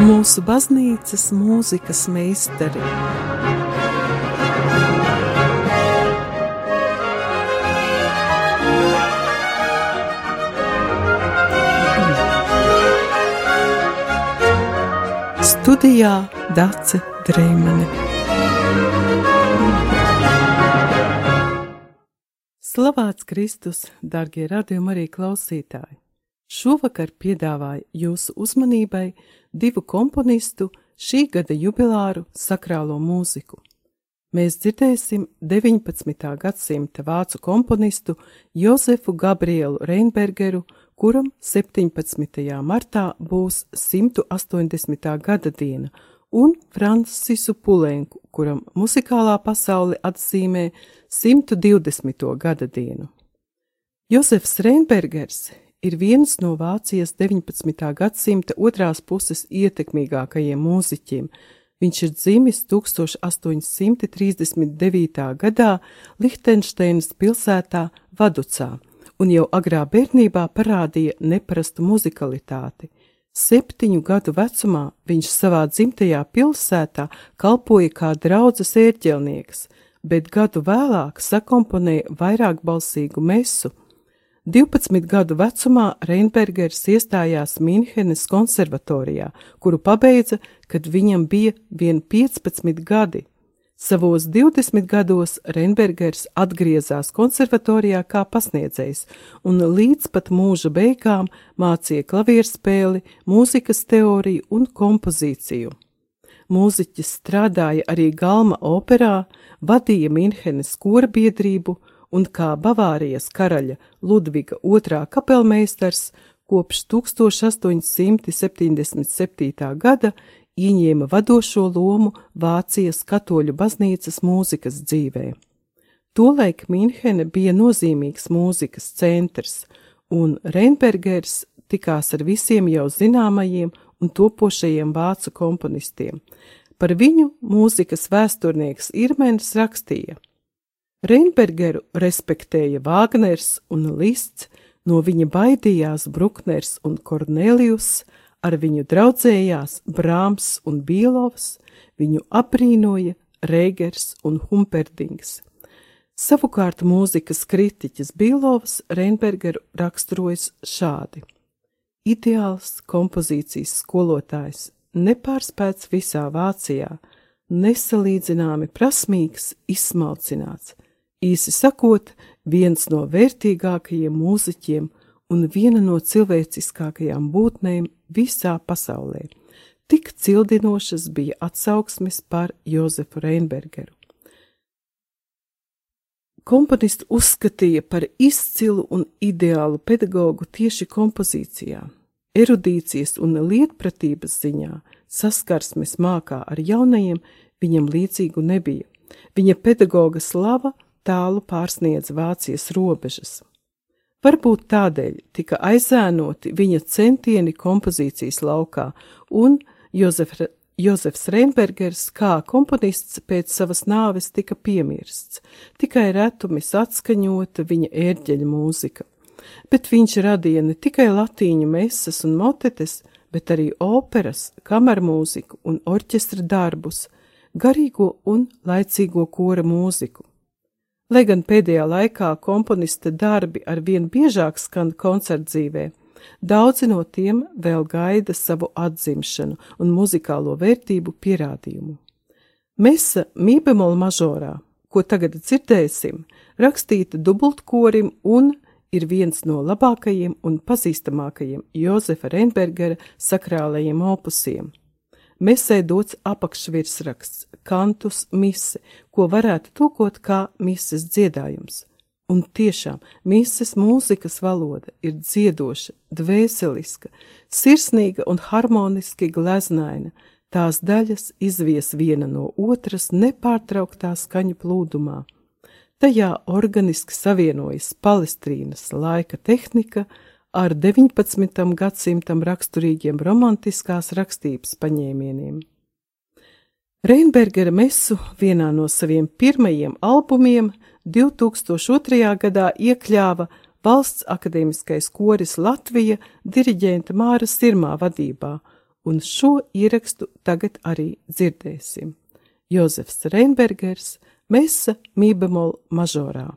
mūsu baznīcas mūzikas meistari. Studijā Dace Dreimane. Slavēts Kristus, darbie radījumi arī klausītāji! Šovakar piedāvāju jūsu uzmanībai divu komponistu šī gada jubilāru sakrālo mūziku. Mēs dzirdēsim 19. gadsimta vācu komponistu Jozefu Gabrielu Reinbergeru, kuram 17. martā būs 180. gada diena, un Francisu Pulenku, kuram muzikālā pasaule atzīmē 120. gada dienu. Jozefs Reinbergers ir viens no Vācijas 19. gadsimta otrās puses ietekmīgākajiem mūziķiem. Viņš ir dzimis 1839. gadā Lihtenšteinas pilsētā Vaducā un jau agrā bērnībā parādīja neparastu muzikalitāti. Septiņu gadu vecumā viņš savā dzimtajā pilsētā kalpoja kā draudzes ērģelnieks, bet gadu vēlāk sakomponēja vairāk balsīgu mesu 12 gadu vecumā Reinbergers iestājās Mīnhenes konservatorijā, kuru pabeidza, kad viņam bija vien 15 gadi. Savos 20 gados Reinbergers atgriezās konservatorijā kā pasniedzējs un līdz pat mūža beigām mācīja klavierspēli, mūzikas teoriju un kompozīciju. Mūziķis strādāja arī Galma operā, vadīja Mīnhenes kora biedrību un kā Bavārijas karaļa Ludviga II kapelmeistars kopš 1877. gada ieņēma vadošo lomu Vācijas katoļu baznīcas mūzikas dzīvē. Tolaik Mīnhene bija nozīmīgs mūzikas centrs, un Reinbergers tikās ar visiem jau zināmajiem un topošajiem vācu komponistiem. Par viņu mūzikas vēsturnieks Irmens rakstīja – Reinbergeru respektēja Vāgners un Lists, no viņa baidījās Brukners un Kornelijus, ar viņu draudzējās Brāms un Bīlovs, viņu aprīnoja Reigers un Humperdings. Savukārt mūzikas kritiķis Bīlovs Reinbergeru raksturojas šādi. Ideāls kompozīcijas skolotājs, nepārspēts visā Vācijā, nesalīdzināmi prasmīgs, izsmalcināts, Īsi sakot, viens no vērtīgākajiem mūziķiem un viena no cilvēciskākajām būtnēm visā pasaulē. Tik cildinošas bija atsauksmes par Jozefu Reinbergeru. Komponists uzskatīja par izcilu un ideālu pedagogu tieši kompozīcijā, erudīcijas un lietpratības ziņā, saskarsmes mākā ar jaunajiem viņam līdzīgu nebija. Viņa pedagoga slava tālu pārsniedz Vācijas robežas. Varbūt tādēļ tika aizēnoti viņa centieni kompozīcijas laukā, un Jozef, Jozefs Reinbergers kā komponists pēc savas nāves tika piemirsts, tikai retumis atskaņota viņa ērģeļa mūzika. Bet viņš radīja ne tikai latīņu mesas un motetes, bet arī operas, kamermūziku un orķestra darbus, garīgo un laicīgo kora mūziku. Lai gan pēdējā laikā komponista darbi ar vien biežāk skan koncertdzīvē, daudzi no tiem vēl gaida savu atzimšanu un muzikālo vērtību pierādījumu. Mesa mībemola mažorā, ko tagad dzirdēsim, rakstīta dubultkorim un ir viens no labākajiem un pazīstamākajiem Jozefa Reinbergera sakrālajiem opusiem. Mesē dots apakšvirsraksts, kantus mise, ko varētu tulkot kā mises dziedājums. Un tiešām mises mūzikas valoda ir dziedoša, dvēseliska, sirsnīga un harmoniski gleznaina, tās daļas izvies viena no otras nepārtrauktā skaņu plūdumā. Tajā organiski savienojas palestrīnas laika tehnika, ar 19. gadsimtam raksturīgiem romantiskās rakstības paņēmieniem. Reinbergera mesu vienā no saviem pirmajiem albumiem 2002. gadā iekļāva Valsts akadēmiskais koris Latvija diriģenta Māra Sirmā vadībā, un šo ierakstu tagad arī dzirdēsim. Jozefs Reinbergers, Mesa Mībemol mažorā.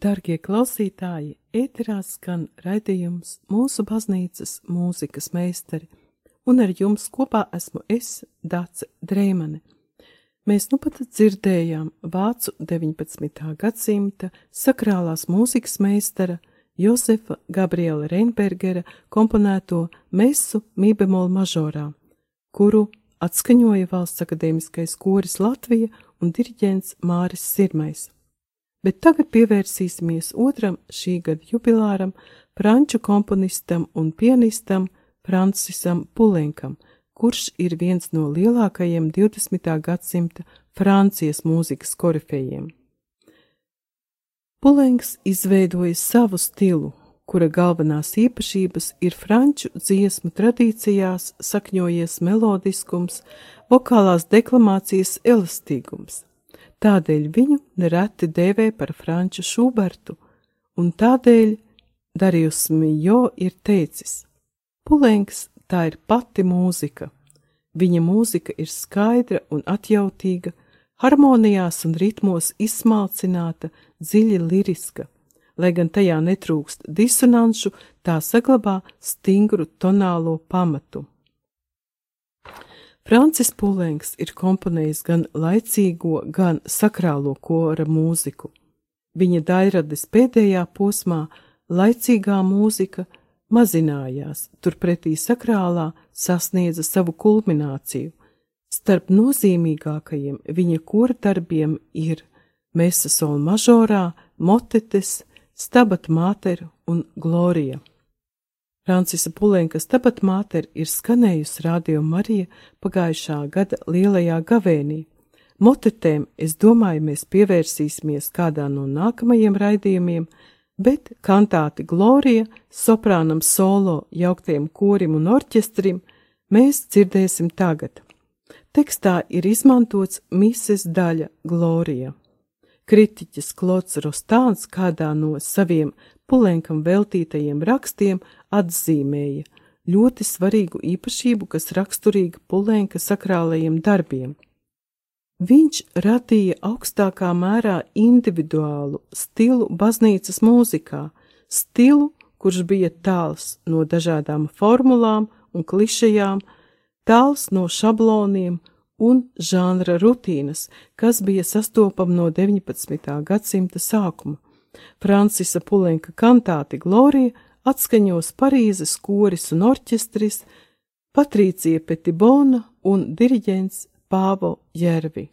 Dargie klausītāji, ēterā skan raidījums mūsu baznīcas mūzikas meistari, un ar jums kopā esmu es, Dāce Dreimane. Mēs nu pat dzirdējām vācu 19. gadsimta sakrālās mūzikas meistara Josefa Gabriela Reinbergera komponēto mesu mībemolu mažorā, kuru atskaņoja Valsts akadēmiskais koris Latvija un diriģents Māris Sirmais. Bet tagad pievērsīsimies otram šī gada jubilāram, franču komponistam un pianistam Francisam Pulenkam, kurš ir viens no lielākajiem 20. gadsimta Francijas mūzikas korifejiem. Pulenks izveidoja savu stilu, kura galvenās īpašības ir franču dziesmu tradīcijās sakņojies melodiskums, vokālās deklamācijas elastīgums. Tādēļ viņu nereti dēvē par franču šubertu, un tādēļ Darījus Mijo ir teicis: Pulenks tā ir pati mūzika. Viņa mūzika ir skaidra un atjautīga, harmonijās un ritmos izsmalcināta, dziļi liriska. Lai gan tajā netrūkst disonanšu, tā saglabā stingru tonālo pamatu. Francis Pulenks ir komponējis gan laicīgo, gan sakrālo kora mūziku. Viņa dairades pēdējā posmā laicīgā mūzika mazinājās, turpretī sakrālā sasniedza savu kulmināciju. Starp nozīmīgākajiem viņa kora darbiem ir Mesa sol mažorā, motetes, stabat māter un glorija. Francisa Pulenka stabat māter ir skanējusi Radio Marija pagājušā gada lielajā gavēnī. Motetēm, es domāju, mēs pievērsīsimies kādā no nākamajiem raidījumiem, bet kantāti Glorija, soprānam solo, jauktiem korim un orķestrim mēs dzirdēsim tagad. Tekstā ir izmantots mises daļa Glorija. Kritiķis Klots Rostāns kādā no saviem Pulenkam veltītajiem rakstiem atzīmēja ļoti svarīgu īpašību, kas raksturīga Pulenka sakrālajiem darbiem. Viņš radīja augstākā mērā individuālu stilu baznīcas mūzikā, stilu, kurš bija tāls no dažādām formulām un klišejām, tāls no šabloniem un žanra rutīnas, kas bija sastopama no 19. gadsimta sākuma. Francisa Pulenka kantāti Glorija atskaņos Parīzes koris un orķestris, Patrīcija Petibona un diriģents Pāvo Jervi.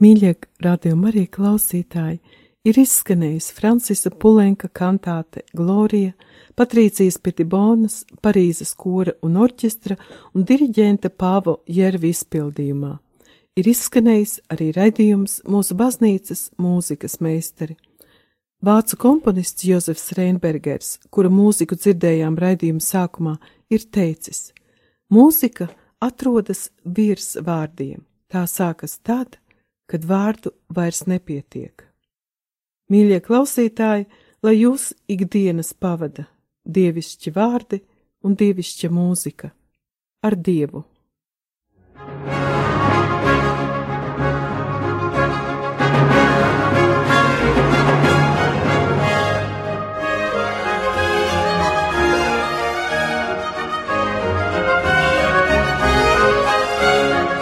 Mīļie radījumi arī klausītāji, ir izskanējusi Francisa Pulenka kantāte Glorija, Patrīcijas Pitibonas, Parīzes kora un orķestra un diriģenta Pāvo Jervi izpildījumā. Ir izskanējis arī raidījums mūsu baznīcas mūzikas meistari. Vācu komponists Jozefs Reinbergers, kura mūziku dzirdējām raidījuma sākumā, ir teicis: Mūzika atrodas virs vārdiem, tā sākas tad, kad vārdu vairs nepietiek. Mīļie klausītāji, lai jūs ikdienas pavada dievišķi vārdi un dievišķa mūzika ar Dievu!